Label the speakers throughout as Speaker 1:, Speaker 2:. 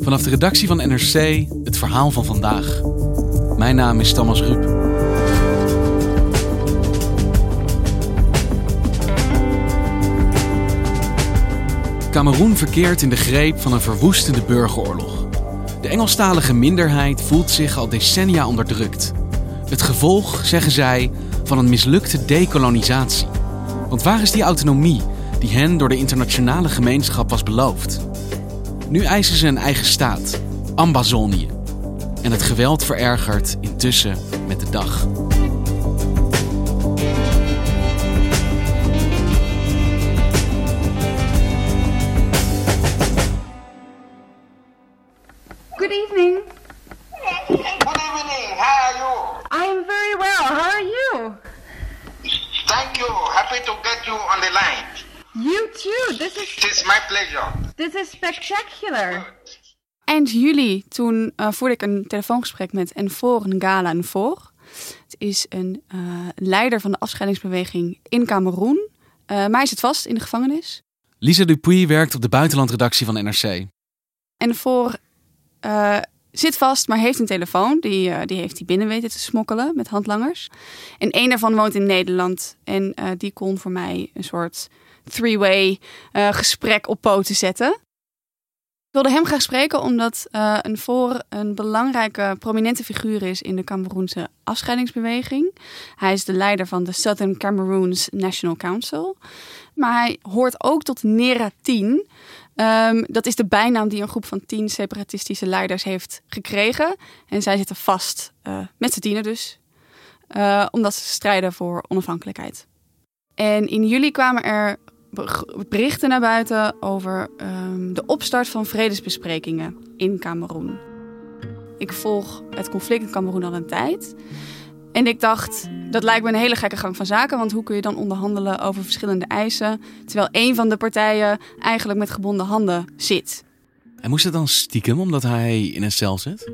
Speaker 1: Vanaf de redactie van NRC het verhaal van vandaag. Mijn naam is Thomas Rup. Kameroen verkeert in de greep van een verwoestende burgeroorlog. De Engelstalige minderheid voelt zich al decennia onderdrukt. Het gevolg, zeggen zij, van een mislukte dekolonisatie. Want waar is die autonomie die hen door de internationale gemeenschap was beloofd? Nu eisen ze een eigen staat, Ambazonië. En het geweld verergert intussen met de dag.
Speaker 2: You.
Speaker 3: This is
Speaker 2: It is my pleasure.
Speaker 3: this is spectacular.
Speaker 4: Eind juli, toen eh, voerde ik een telefoongesprek met Enfor Ngala Nfor. Het is een eh, leider van de afscheidingsbeweging in Cameroen. Eh, maar hij zit vast in de gevangenis.
Speaker 1: Lisa Dupuy werkt op de buitenlandredactie van NRC.
Speaker 4: Enfor eh zit vast, maar heeft een telefoon. Die, eh, die heeft hij binnen weten te smokkelen met handlangers. En één daarvan woont in Nederland. En eh, die kon voor mij een soort three-way eh, gesprek op poten zetten. Ik wilde hem graag spreken omdat eh, een voor een belangrijke prominente figuur is in de Cameroense afscheidingsbeweging. Hij is de leider van de Southern Cameroons National Council. Maar hij hoort ook tot NERA 10. Ehm, dat is de bijnaam die een groep van tien separatistische leiders heeft gekregen. En zij zitten vast, eh, met z'n tienen dus, omdat ze strijden voor onafhankelijkheid. En in juli kwamen er berichten naar buiten over ehm, de opstart van vredesbesprekingen in Cameroen. Ik volg het conflict in Cameroen al een tijd. En ik dacht, dat lijkt me een hele gekke gang van zaken. Want hoe kun je dan onderhandelen over verschillende eisen... terwijl één van de partijen eigenlijk met gebonden handen zit?
Speaker 1: En moest het dan stiekem omdat hij in een cel zit?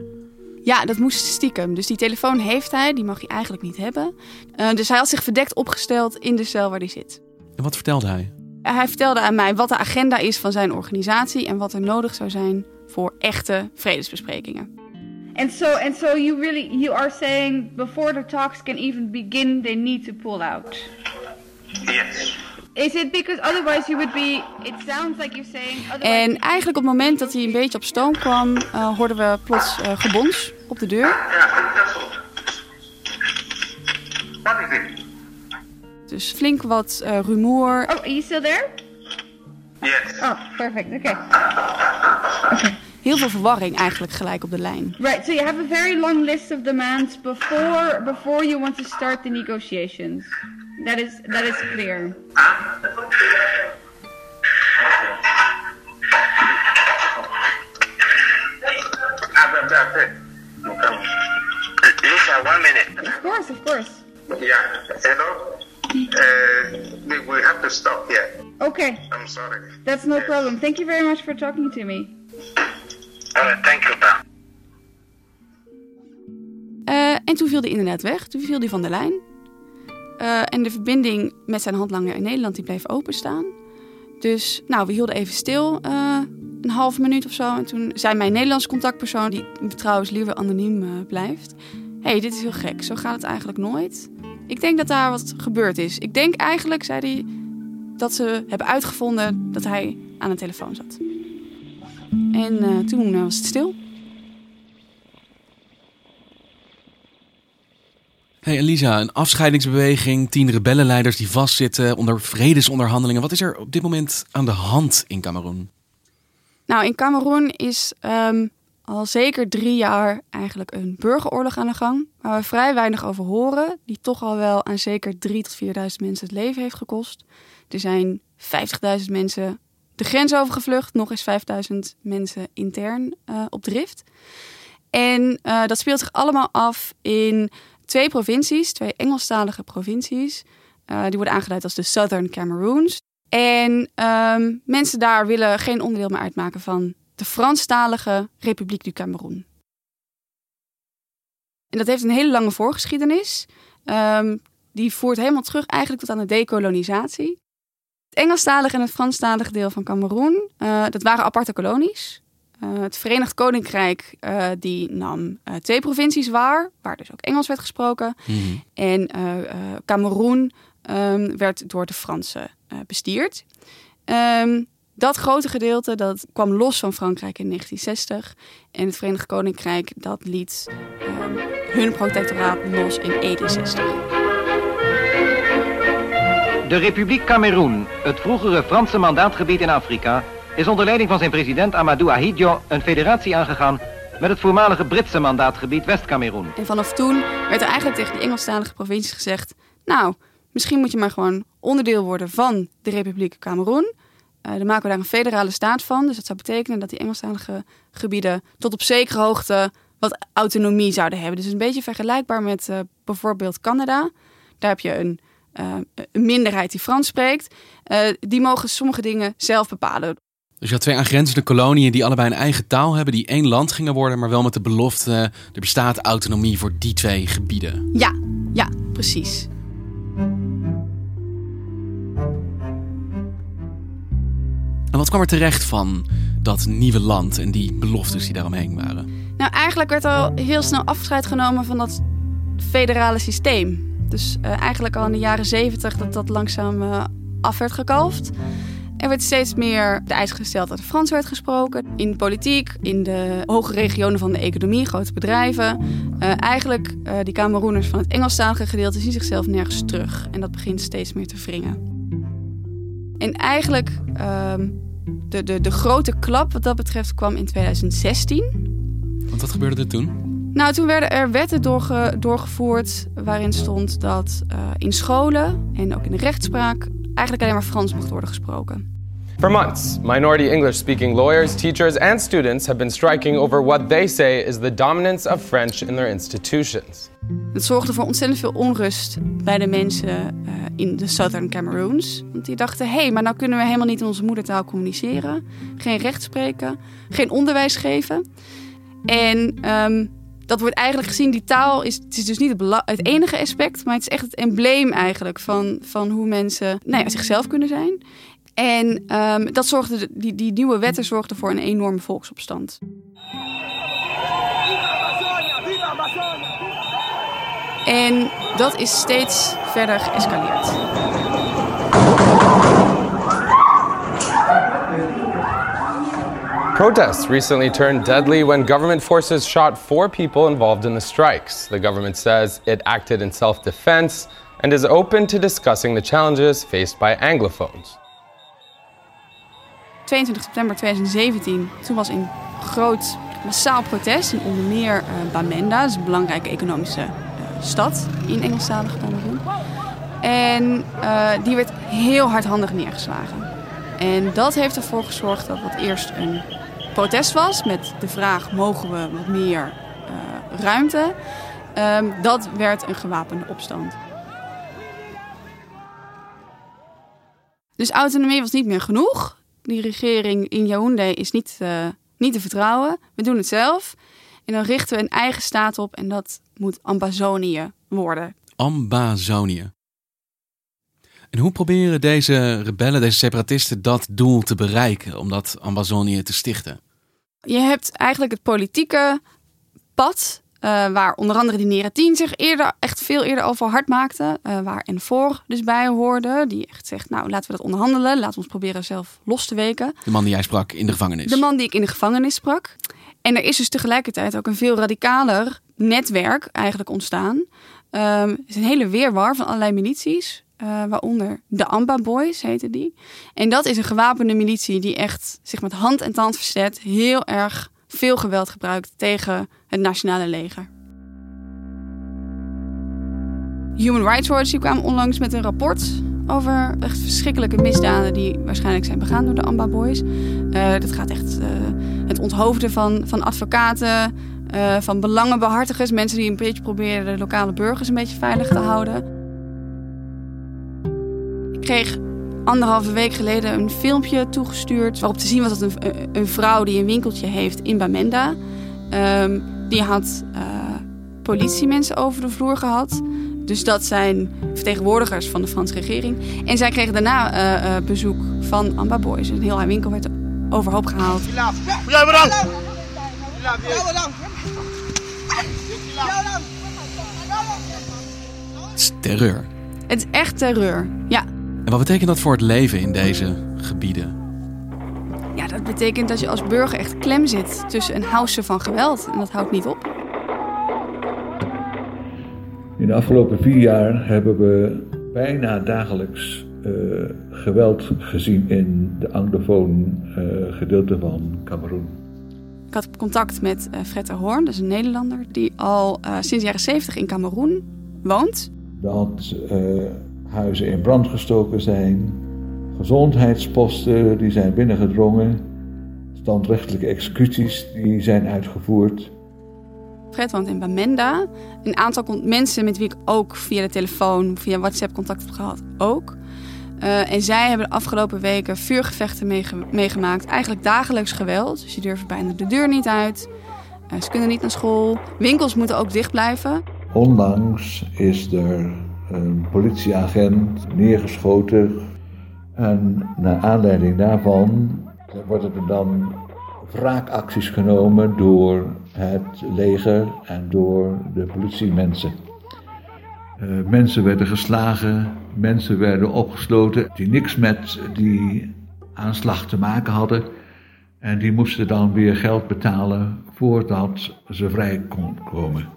Speaker 4: Ja, dat moest stiekem. Dus die telefoon heeft hij, die mag hij eigenlijk niet hebben. Eh, dus hij had zich verdekt opgesteld in de cel waar hij zit.
Speaker 1: En wat vertelde hij?
Speaker 4: Hij vertelde aan mij wat de agenda is van zijn organisatie... en wat er nodig zou zijn voor echte vredesbesprekingen.
Speaker 3: And so and so you really you are saying before the talks can even begin they need to pull out.
Speaker 2: Yes.
Speaker 3: Is it because otherwise you would be it sounds like you're saying otherwise
Speaker 4: En eigenlijk op het moment dat hij een beetje op stoom kwam... eh, hoorden we plots eh, gebons op de deur.
Speaker 2: Yeah, that's all. What is it?
Speaker 4: Dus flink wat eh, rumoer.
Speaker 3: Oh, are you still there?
Speaker 2: Yes.
Speaker 3: Oh, perfect. Okay.
Speaker 4: Heel veel verwarring eigenlijk gelijk op de lijn.
Speaker 3: Right, so you have a very long list of demands before before you want to start the negotiations. That is that is clear.
Speaker 2: Ah. Lisa, one minute.
Speaker 3: Of course, of course.
Speaker 2: Yeah. Hello? Uh, we, we have to stop here.
Speaker 3: Okay,
Speaker 2: I'm sorry.
Speaker 3: that's no
Speaker 2: Yes.
Speaker 3: problem. Thank you very much for talking to me.
Speaker 2: All right, thank you, Pa.
Speaker 4: Eh, en toen viel hij inderdaad weg. Toen viel hij van de lijn. Eh, en de verbinding met zijn handlanger in Nederland die bleef openstaan. Dus nou, we hielden even stil. eh, een half minuut of zo. En toen zei mijn Nederlandse contactpersoon, die trouwens liever anoniem blijft. Hé, hey, dit is heel gek. Zo gaat het eigenlijk nooit. Ik denk dat daar wat gebeurd is. Ik denk eigenlijk, zei hij, dat ze hebben uitgevonden dat hij aan de telefoon zat. En eh, toen eh, was het stil.
Speaker 1: Hey Elisa, een afscheidingsbeweging, tien rebellenleiders die vastzitten onder vredesonderhandelingen. Wat is er op dit moment aan de hand in Cameroen?
Speaker 4: Nou, in Cameroen is ehm, al zeker drie jaar eigenlijk een burgeroorlog aan de gang. Waar we vrij weinig over horen. Die toch al wel aan zeker 3.000 tot 4.000 mensen het leven heeft gekost. Er zijn 50.000 mensen de grens overgevlucht. Nog eens 5.000 mensen intern uh, op drift. En uh, dat speelt zich allemaal af in twee provincies, twee Engelstalige provincies. Uh, die worden aangeduid als de Southern Cameroons. En um, mensen daar willen geen onderdeel meer uitmaken van de Franstalige Republiek du Cameroen. En dat heeft een hele lange voorgeschiedenis. Um, die voert helemaal terug eigenlijk tot aan de dekolonisatie. Het Engelstalige en het Franstalige deel van Cameroen, uh, dat waren aparte kolonies. Uh, het Verenigd Koninkrijk uh, die nam twee provincies waar, waar dus ook Engels werd gesproken. Mm -hmm. En Cameroen um, werd door de Fransen bestierd. Um, dat grote gedeelte dat kwam los van Frankrijk in 1960. En het Verenigd Koninkrijk dat liet um, hun protectoraat los in 61.
Speaker 5: De Republiek Cameroen, het vroegere Franse mandaatgebied in Afrika, is onder leiding van zijn president Amadou Ahidjo een federatie aangegaan met het voormalige Britse mandaatgebied West-Cameroen.
Speaker 4: En vanaf toen werd er eigenlijk tegen die Engelstalige provincies gezegd: Nou, misschien moet je maar gewoon onderdeel worden van de Republiek Cameroen. Uh, dan maken we daar een federale staat van. Dus dat zou betekenen dat die Engelstalige gebieden tot op zekere hoogte wat autonomie zouden hebben. Dus een beetje vergelijkbaar met uh, bijvoorbeeld Canada. Daar heb je een, uh, een minderheid die Frans spreekt. die mogen sommige dingen zelf bepalen.
Speaker 1: Dus je had twee aangrenzende koloniën die allebei een eigen taal hebben, die één land gingen worden, maar wel met de belofte: er bestaat autonomie voor die twee gebieden.
Speaker 4: Ja, ja, precies.
Speaker 1: En wat kwam er terecht van dat nieuwe land en die beloftes die daaromheen waren?
Speaker 4: Nou, eigenlijk werd al heel snel afscheid genomen van dat federale systeem. Dus uh, eigenlijk al in de jaren zeventig dat dat langzaam uh, af werd gekalfd. Er werd steeds meer de eis gesteld dat er Frans werd gesproken. In politiek, in de hoge regionen van de economie, grote bedrijven. Uh, eigenlijk, die Cameroeners van het Engelstalige gedeelte zien zichzelf nergens terug. En dat begint steeds meer te wringen. En eigenlijk, um, de, de, de grote klap wat dat betreft kwam in 2016.
Speaker 1: Want wat gebeurde er toen?
Speaker 4: Nou, toen werden er wetten doorge, doorgevoerd waarin stond dat uh, in scholen en ook in de rechtspraak eigenlijk alleen maar Frans mocht worden gesproken.
Speaker 6: For months, minority English speaking lawyers, teachers, and students have been striking over what they say is the dominance of French in their institutions.
Speaker 4: Het zorgde voor ontzettend veel onrust bij de mensen uh, in de Southern Cameroons. Want die dachten: hé, hey, maar nou kunnen we helemaal niet in onze moedertaal communiceren, geen recht spreken, geen onderwijs geven. En um, dat wordt eigenlijk gezien, die taal is, het is dus niet het, enige aspect, maar het is echt het embleem eigenlijk van, van hoe mensen nou zichzelf kunnen zijn. En um, dat zorgde, die, die nieuwe wetten zorgden voor een enorme volksopstand. En dat is steeds verder geëscaleerd.
Speaker 6: Protests recently turned deadly when government forces shot four people involved in the strikes. The government says it acted in self defense and is open to discussing the challenges faced by Anglophones.
Speaker 4: 22 september 2017, toen was een groot massaal protest in onder meer uh, Bamenda, is een belangrijke economische uh, stad in Engelstalige Cameroen. En uh, die werd heel hardhandig neergeslagen. En dat heeft ervoor gezorgd dat wat eerst een protest was met de vraag: mogen we wat meer ruimte? Um, dat werd een gewapende opstand. Dus autonomie was niet meer genoeg. Die regering in Yaoundé is niet, uh, niet te vertrouwen. We doen het zelf. En dan richten we een eigen staat op en dat moet Ambazonië worden.
Speaker 1: Ambazonië. En hoe proberen deze rebellen, deze separatisten, dat doel te bereiken om dat Ambazonië te stichten?
Speaker 4: Je hebt eigenlijk het politieke pad Uh, waar onder andere die Neratin zich eerder, veel eerder over hard maakte. Uh, waar Enfor dus bij hoorde. Die echt zegt, nou laten we dat onderhandelen. Laten we ons proberen zelf los te weken.
Speaker 1: De man die jij sprak in de gevangenis.
Speaker 4: De man die ik in de gevangenis sprak. En er is dus tegelijkertijd ook een veel radicaler netwerk eigenlijk ontstaan. Um, het is een hele weerwar van allerlei milities. Uh, waaronder de Amba Boys heette die. En dat is een gewapende militie die echt zich met hand en tand verzet. Heel erg veel geweld gebruikt tegen het nationale leger. Human Rights Watch kwam onlangs met een rapport over echt verschrikkelijke misdaden die waarschijnlijk zijn begaan door de Amba Boys. Uh, dat gaat echt uh, het onthoofden van, van advocaten, uh, van belangenbehartigers, mensen die een beetje proberen de lokale burgers een beetje veilig te houden. Ik kreeg anderhalve week geleden een filmpje toegestuurd waarop te zien was dat een, een vrouw die een winkeltje heeft in Bamenda, um, die had politiemensen over de vloer gehad. Dus dat zijn vertegenwoordigers van de Franse regering. En zij kregen daarna uh, uh, bezoek van Amba Boys. Een heel haar winkel werd overhoop gehaald.
Speaker 1: Het is terreur.
Speaker 4: Het is echt terreur, ja.
Speaker 1: En wat betekent dat voor het leven in deze gebieden?
Speaker 4: Ja, dat betekent dat je als burger echt klem zit tussen een house van geweld. En dat houdt niet op.
Speaker 7: In de afgelopen vier jaar hebben we bijna dagelijks uh, geweld gezien in de anglofoon uh, gedeelte van Cameroen.
Speaker 4: Ik had contact met uh, Fred de Hoorn, dat is een Nederlander, die al sinds de jaren 70 in Cameroen woont.
Speaker 7: Dat huizen in brand gestoken zijn, gezondheidsposten die zijn binnengedrongen, standrechtelijke executies die zijn uitgevoerd.
Speaker 4: Woont in Bamenda. Een aantal mensen met wie ik ook via de telefoon, via WhatsApp contact heb gehad, ook. Uh, en zij hebben de afgelopen weken vuurgevechten meege meegemaakt. Eigenlijk dagelijks geweld. Ze durven bijna de deur niet uit. Uh, ze kunnen niet naar school. Winkels moeten ook dicht blijven.
Speaker 7: Onlangs is er een politieagent neergeschoten. En naar aanleiding daarvan worden er dan wraakacties genomen door het leger en door de politiemensen. Uh, mensen werden geslagen, mensen werden opgesloten die niks met die aanslag te maken hadden. En die moesten dan weer geld betalen voordat ze vrij kon komen.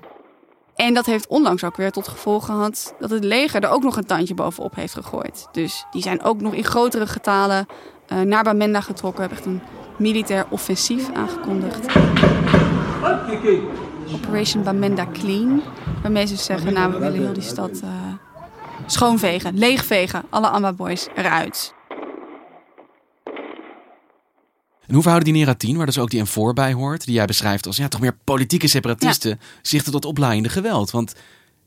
Speaker 4: En dat heeft onlangs ook weer tot gevolg gehad dat het leger er ook nog een tandje bovenop heeft gegooid. Dus die zijn ook nog in grotere getalen uh, naar Bamenda getrokken. Hebben echt een militair offensief aangekondigd. Operation Bamenda Clean. Waarmee ze zeggen, nou we willen heel die stad uh, schoonvegen, leegvegen. Alle Amba Boys eruit.
Speaker 1: En hoe verhouden die Neratin, waar dus ook die M4 bij hoort, die jij beschrijft als ja, toch meer politieke separatisten, ja. zich tot oplaaiende geweld? Want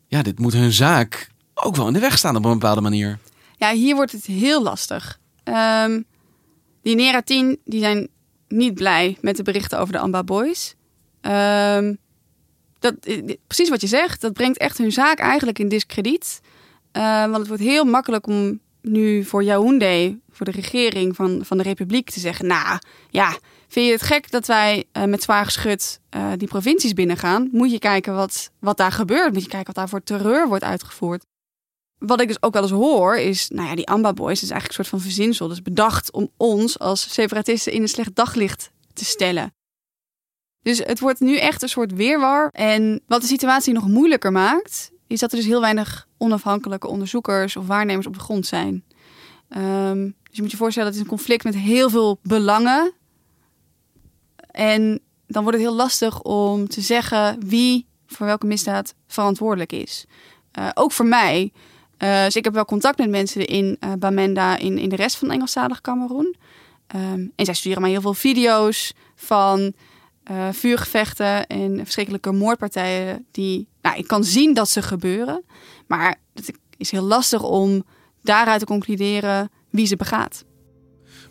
Speaker 1: ja, dit moet hun zaak ook wel in de weg staan op een bepaalde manier.
Speaker 4: Ja, hier wordt het heel lastig. Um, die Neratin die zijn niet blij met de berichten over de Amba Boys. Um, dat, precies wat je zegt, dat brengt echt hun zaak eigenlijk in discrediet. Uh, want het wordt heel makkelijk om nu voor Yaoundé, voor de regering van, van de Republiek, te zeggen: Nou ja, vind je het gek dat wij uh, met zwaar geschut uh, die provincies binnengaan? Moet je kijken wat, wat daar gebeurt. Moet je kijken wat daar voor terreur wordt uitgevoerd. Wat ik dus ook wel eens hoor, is, nou ja, die Amba Boys is eigenlijk een soort van verzinsel. Dus bedacht om ons als separatisten in een slecht daglicht te stellen. Dus het wordt nu echt een soort weerwar. En wat de situatie nog moeilijker maakt, is dat er dus heel weinig onafhankelijke onderzoekers of waarnemers op de grond zijn. Um, dus je moet je voorstellen, dat het een conflict met heel veel belangen. En dan wordt het heel lastig om te zeggen wie voor welke misdaad verantwoordelijk is. Uh, ook voor mij. Uh, dus ik heb wel contact met mensen in uh, Bamenda, in, in de rest van Engelstalig Cameroen. Um, en zij sturen mij heel veel video's van uh, vuurgevechten en verschrikkelijke moordpartijen. Die, nou, ik kan zien dat ze gebeuren. Maar het is heel lastig om daaruit te concluderen wie ze begaat.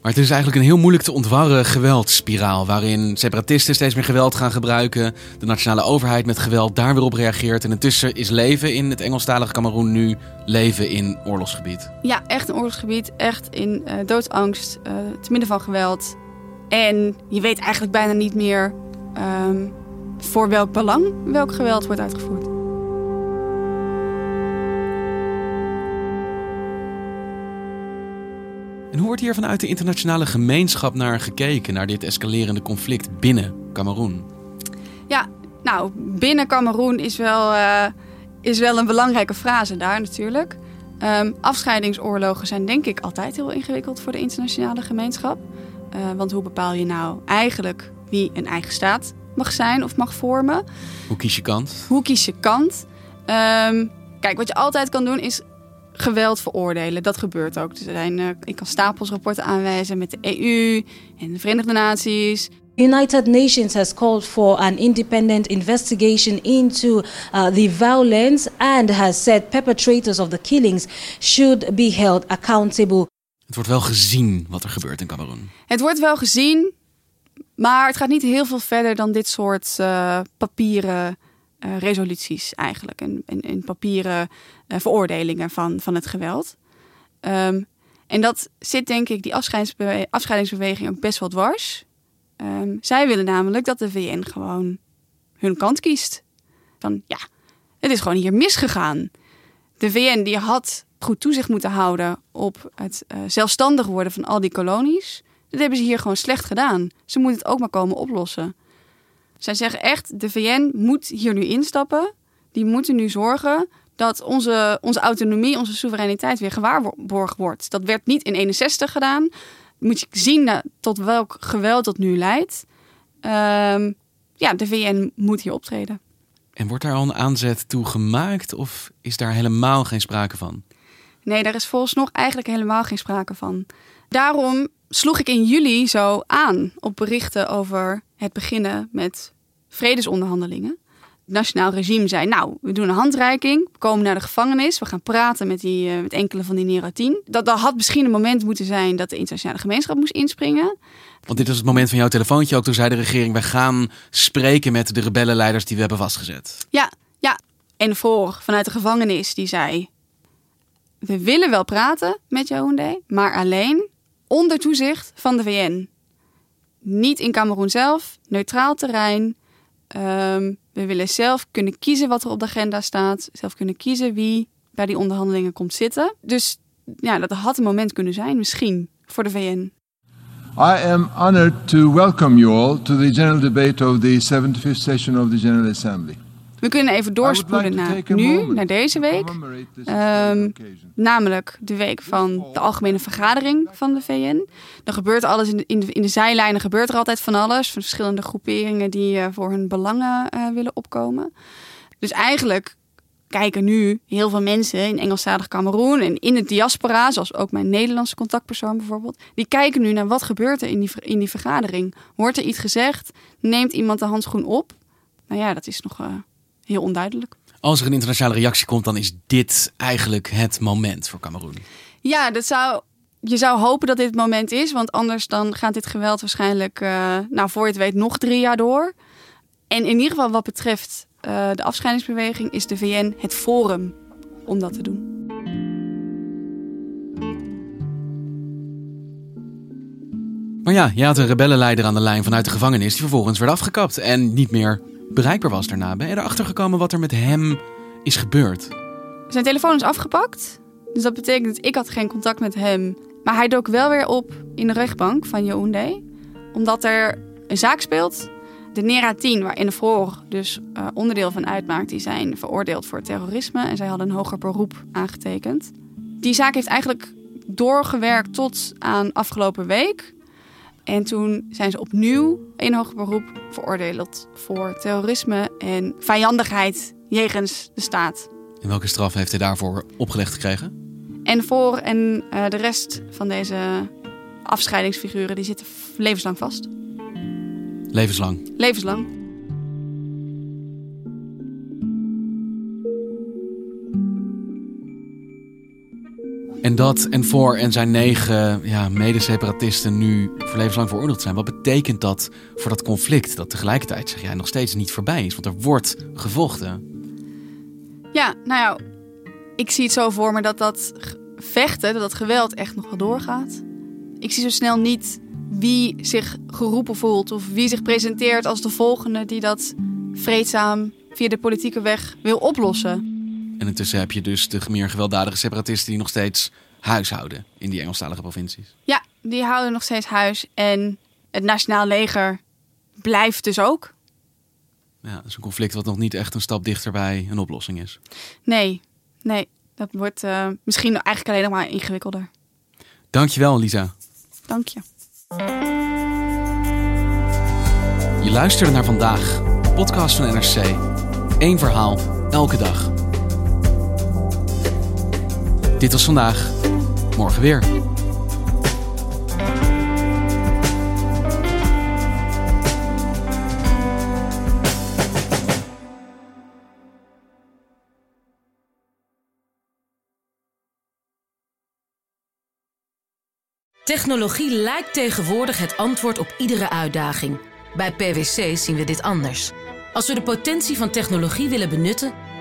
Speaker 1: Maar het is eigenlijk een heel moeilijk te ontwarren geweldspiraal. Waarin separatisten steeds meer geweld gaan gebruiken. De nationale overheid met geweld daar weer op reageert. En intussen is leven in het Engelstalige Cameroen nu leven in oorlogsgebied.
Speaker 4: Ja, echt een oorlogsgebied. Echt in uh, doodsangst. Uh, te midden van geweld. En je weet eigenlijk bijna niet meer um, voor welk belang welk geweld wordt uitgevoerd.
Speaker 1: En hoe wordt hier vanuit de internationale gemeenschap naar gekeken, naar dit escalerende conflict binnen Cameroen?
Speaker 4: Ja, nou, binnen Cameroen is wel, uh, is wel een belangrijke frase daar natuurlijk. Um, afscheidingsoorlogen zijn denk ik altijd heel ingewikkeld voor de internationale gemeenschap. Uh, want hoe bepaal je nou eigenlijk wie een eigen staat mag zijn of mag vormen?
Speaker 1: Hoe kies je kant?
Speaker 4: Hoe kies je kant? Um, kijk, wat je altijd kan doen is geweld veroordelen. Dat gebeurt ook. Er zijn, uh, ik kan stapels rapporten aanwijzen met de EU en de Verenigde Naties.
Speaker 8: United Nations has called for an independent investigation into uh, the violence and has said perpetrators of the killings should be held accountable.
Speaker 1: Het wordt wel gezien wat er gebeurt in Cameroen.
Speaker 4: Het wordt wel gezien, maar het gaat niet heel veel verder dan dit soort uh, papieren uh, resoluties eigenlijk. En, en, en papieren uh, veroordelingen van, van het geweld. Um, en dat zit denk ik die afscheidingsbewe afscheidingsbeweging ook best wel dwars. Um, zij willen namelijk dat de VN gewoon hun kant kiest. Van ja, het is gewoon hier misgegaan. De VN die had goed toezicht moeten houden op het zelfstandig worden van al die kolonies. Dat hebben ze hier gewoon slecht gedaan. Ze moeten het ook maar komen oplossen. Zij zeggen echt, de VN moet hier nu instappen. Die moeten nu zorgen dat onze, onze autonomie, onze soevereiniteit weer gewaarborgd wordt. Dat werd niet in 61 gedaan. Moet je zien tot welk geweld dat nu leidt. Um, ja, de VN moet hier optreden.
Speaker 1: En wordt daar al een aanzet toe gemaakt of is daar helemaal geen sprake van?
Speaker 4: Nee, daar is volgens nog eigenlijk helemaal geen sprake van. Daarom sloeg ik in juli zo aan op berichten over het beginnen met vredesonderhandelingen. Het nationaal regime zei, nou, we doen een handreiking, we komen naar de gevangenis, we gaan praten met, die, uh, met enkele van die Nero 10. Dat, dat had misschien een moment moeten zijn dat de internationale gemeenschap moest inspringen.
Speaker 1: Want dit is het moment van jouw telefoontje ook. Toen zei de regering, wij gaan spreken met de rebellenleiders die we hebben vastgezet.
Speaker 4: Ja, ja. En voor vanuit de gevangenis, die zei, we willen wel praten met Yaoundé, maar alleen onder toezicht van de VN. Niet in Cameroen zelf, neutraal terrein. Um, we willen zelf kunnen kiezen wat er op de agenda staat. Zelf kunnen kiezen wie bij die onderhandelingen komt zitten. Dus ja, dat had een moment kunnen zijn, misschien, voor de VN.
Speaker 9: I am honored to welcome you all to the general debate of the 75th session of the General Assembly.
Speaker 4: We kunnen even doorspoelen naar nu, naar deze week. Um, namelijk de week van de algemene vergadering van de VN. Er gebeurt alles in de, in de, in de zijlijnen, gebeurt er altijd van alles. Van verschillende groeperingen die uh, voor hun belangen uh, willen opkomen. Dus eigenlijk kijken nu heel veel mensen in Engelstalig Cameroen en in het diaspora, zoals ook mijn Nederlandse contactpersoon bijvoorbeeld, die kijken nu naar wat gebeurt er in die, in die vergadering. Wordt er iets gezegd? Neemt iemand de handschoen op? Nou ja, dat is nog uh, heel onduidelijk.
Speaker 1: Als er een internationale reactie komt, dan is dit eigenlijk het moment voor Cameroen.
Speaker 4: Ja, dat zou, je zou hopen dat dit het moment is, want anders dan gaat dit geweld waarschijnlijk, uh, nou voor je het weet, nog drie jaar door. En in ieder geval wat betreft uh, de afscheidingsbeweging is de VN het forum om dat te doen.
Speaker 1: Maar ja, je had een rebellenleider aan de lijn vanuit de gevangenis die vervolgens werd afgekapt en niet meer bereikbaar was daarna. Ben je erachter gekomen wat er met hem is gebeurd?
Speaker 4: Zijn telefoon is afgepakt. Dus dat betekent dat ik had geen contact met hem. Maar hij dook wel weer op in de rechtbank van Yaoundé. Omdat er een zaak speelt. De NERA 10, waar Innevoor dus uh, onderdeel van uitmaakt, die zijn veroordeeld voor terrorisme. En zij hadden een hoger beroep aangetekend. Die zaak heeft eigenlijk doorgewerkt tot aan afgelopen week. En toen zijn ze opnieuw in hoger beroep veroordeeld voor terrorisme en vijandigheid jegens de staat.
Speaker 1: En welke straf heeft hij daarvoor opgelegd gekregen?
Speaker 4: En voor en uh, de rest van deze afscheidingsfiguren die zitten levenslang vast.
Speaker 1: Levenslang?
Speaker 4: Levenslang.
Speaker 1: En dat en voor en zijn negen ja, mede-separatisten nu voor levenslang veroordeeld zijn. Wat betekent dat voor dat conflict dat tegelijkertijd zeg jij nog steeds niet voorbij is? Want er wordt gevochten.
Speaker 4: Ja, nou ja, ik zie het zo voor me dat dat vechten, dat dat geweld echt nog wel doorgaat. Ik zie zo snel niet wie zich geroepen voelt of wie zich presenteert als de volgende die dat vreedzaam via de politieke weg wil oplossen.
Speaker 1: En intussen heb je dus de meer gewelddadige separatisten die nog steeds huishouden in die Engelstalige provincies.
Speaker 4: Ja, die houden nog steeds huis. En het Nationaal Leger blijft dus ook.
Speaker 1: Ja, dat is een conflict wat nog niet echt een stap dichter bij een oplossing is.
Speaker 4: Nee, nee. Dat wordt uh, misschien eigenlijk alleen nog maar ingewikkelder.
Speaker 1: Dankjewel, Lisa.
Speaker 4: Dank je.
Speaker 1: Je luisterde naar vandaag, podcast van NRC. Eén verhaal, elke dag. Dit was vandaag, morgen weer.
Speaker 10: Technologie lijkt tegenwoordig het antwoord op iedere uitdaging. Bij PwC zien we dit anders. Als we de potentie van technologie willen benutten,